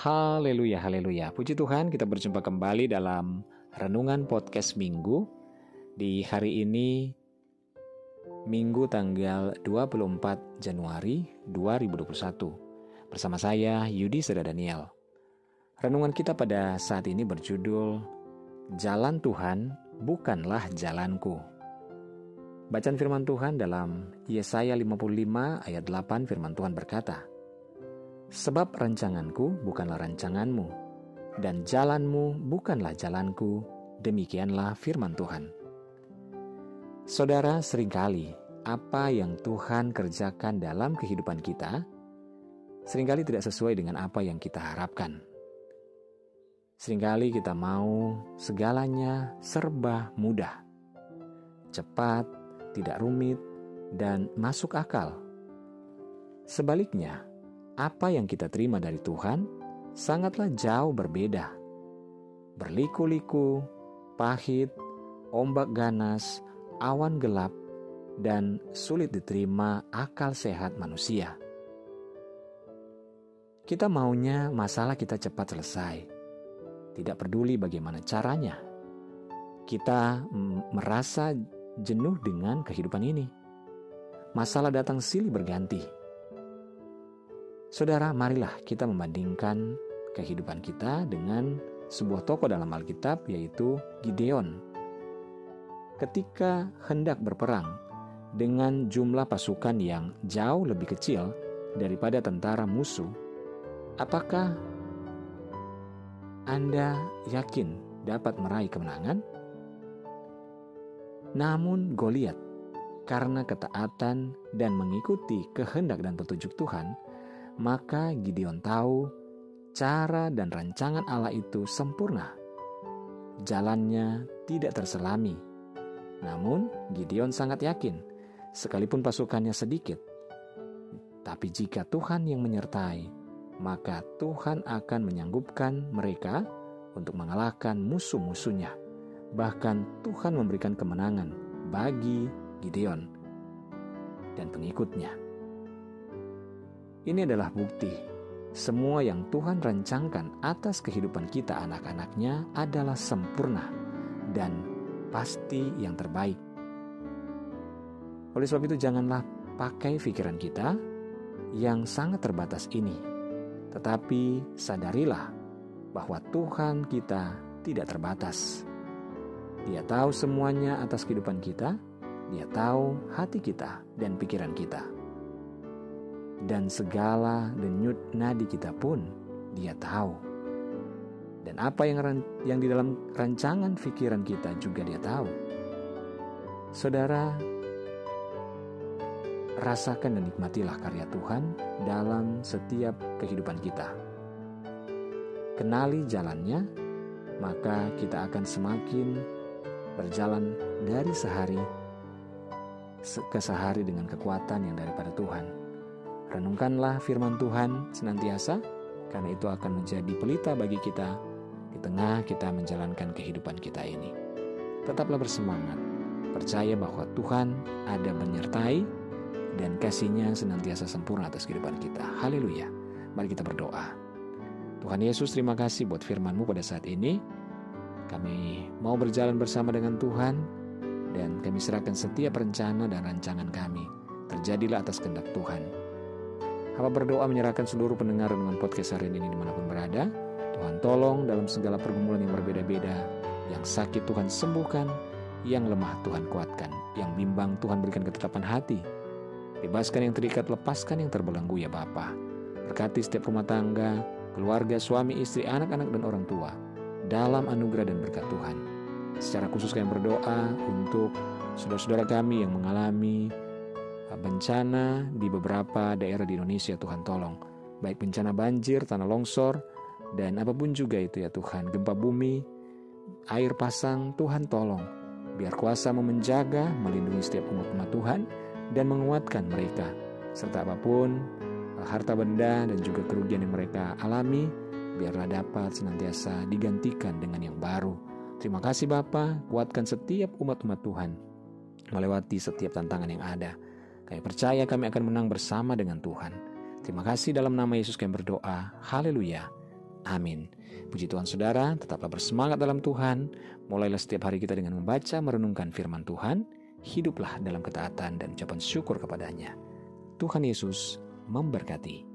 Haleluya, haleluya. Puji Tuhan, kita berjumpa kembali dalam renungan podcast Minggu di hari ini Minggu tanggal 24 Januari 2021. Bersama saya Yudi Seda Daniel. Renungan kita pada saat ini berjudul Jalan Tuhan bukanlah jalanku. Bacaan firman Tuhan dalam Yesaya 55 ayat 8 firman Tuhan berkata, Sebab rancanganku bukanlah rancanganmu, dan jalanmu bukanlah jalanku, demikianlah firman Tuhan. Saudara, sering kali apa yang Tuhan kerjakan dalam kehidupan kita sering kali tidak sesuai dengan apa yang kita harapkan. Seringkali kita mau segalanya serba mudah, cepat, tidak rumit, dan masuk akal. Sebaliknya, apa yang kita terima dari Tuhan sangatlah jauh berbeda. Berliku-liku, pahit, ombak ganas, awan gelap, dan sulit diterima akal sehat manusia. Kita maunya masalah kita cepat selesai, tidak peduli bagaimana caranya. Kita merasa jenuh dengan kehidupan ini. Masalah datang silih berganti Saudara, marilah kita membandingkan kehidupan kita dengan sebuah tokoh dalam Alkitab yaitu Gideon. Ketika hendak berperang dengan jumlah pasukan yang jauh lebih kecil daripada tentara musuh, apakah Anda yakin dapat meraih kemenangan? Namun Goliat karena ketaatan dan mengikuti kehendak dan petunjuk Tuhan, maka Gideon tahu cara dan rancangan Allah itu sempurna. Jalannya tidak terselami. Namun, Gideon sangat yakin, sekalipun pasukannya sedikit, tapi jika Tuhan yang menyertai, maka Tuhan akan menyanggupkan mereka untuk mengalahkan musuh-musuhnya. Bahkan Tuhan memberikan kemenangan bagi Gideon dan pengikutnya. Ini adalah bukti semua yang Tuhan rancangkan atas kehidupan kita anak-anaknya adalah sempurna dan pasti yang terbaik. Oleh sebab itu janganlah pakai pikiran kita yang sangat terbatas ini. Tetapi sadarilah bahwa Tuhan kita tidak terbatas. Dia tahu semuanya atas kehidupan kita, dia tahu hati kita dan pikiran kita dan segala denyut nadi kita pun dia tahu. Dan apa yang yang di dalam rancangan pikiran kita juga dia tahu. Saudara, rasakan dan nikmatilah karya Tuhan dalam setiap kehidupan kita. Kenali jalannya, maka kita akan semakin berjalan dari sehari ke sehari dengan kekuatan yang daripada Tuhan. Renungkanlah firman Tuhan senantiasa, karena itu akan menjadi pelita bagi kita di tengah kita menjalankan kehidupan kita ini. Tetaplah bersemangat, percaya bahwa Tuhan ada menyertai dan kasihnya senantiasa sempurna atas kehidupan kita. Haleluya. Mari kita berdoa. Tuhan Yesus terima kasih buat firman-Mu pada saat ini. Kami mau berjalan bersama dengan Tuhan dan kami serahkan setiap rencana dan rancangan kami. Terjadilah atas kehendak Tuhan. Hamba berdoa menyerahkan seluruh pendengar dengan podcast hari ini di mana pun berada. Tuhan tolong dalam segala pergumulan yang berbeda-beda. Yang sakit Tuhan sembuhkan, yang lemah Tuhan kuatkan, yang bimbang Tuhan berikan ketetapan hati. Bebaskan yang terikat, lepaskan yang terbelenggu ya Bapa. Berkati setiap rumah tangga, keluarga, suami, istri, anak-anak, dan orang tua. Dalam anugerah dan berkat Tuhan. Secara khusus kami berdoa untuk saudara-saudara kami yang mengalami bencana di beberapa daerah di Indonesia Tuhan tolong. Baik bencana banjir, tanah longsor, dan apa pun juga itu ya Tuhan. Gempa bumi, air pasang, Tuhan tolong. Biar kuasa menjaga, melindungi setiap umat-umat Tuhan, dan menguatkan mereka. Serta apa pun, harta benda dan juga kerugian yang mereka alami, biarlah dapat senantiasa digantikan dengan yang baru. Terima kasih Bapa, kuatkan setiap umat-umat Tuhan melewati setiap tantangan yang ada. Kami percaya kami akan menang bersama dengan Tuhan. Terima kasih dalam nama Yesus kami berdoa. Haleluya. Amin. Puji Tuhan saudara, tetaplah bersemangat dalam Tuhan. Mulailah setiap hari kita dengan membaca, merenungkan firman Tuhan. Hiduplah dalam ketaatan dan ucapan syukur kepadanya. Tuhan Yesus memberkati.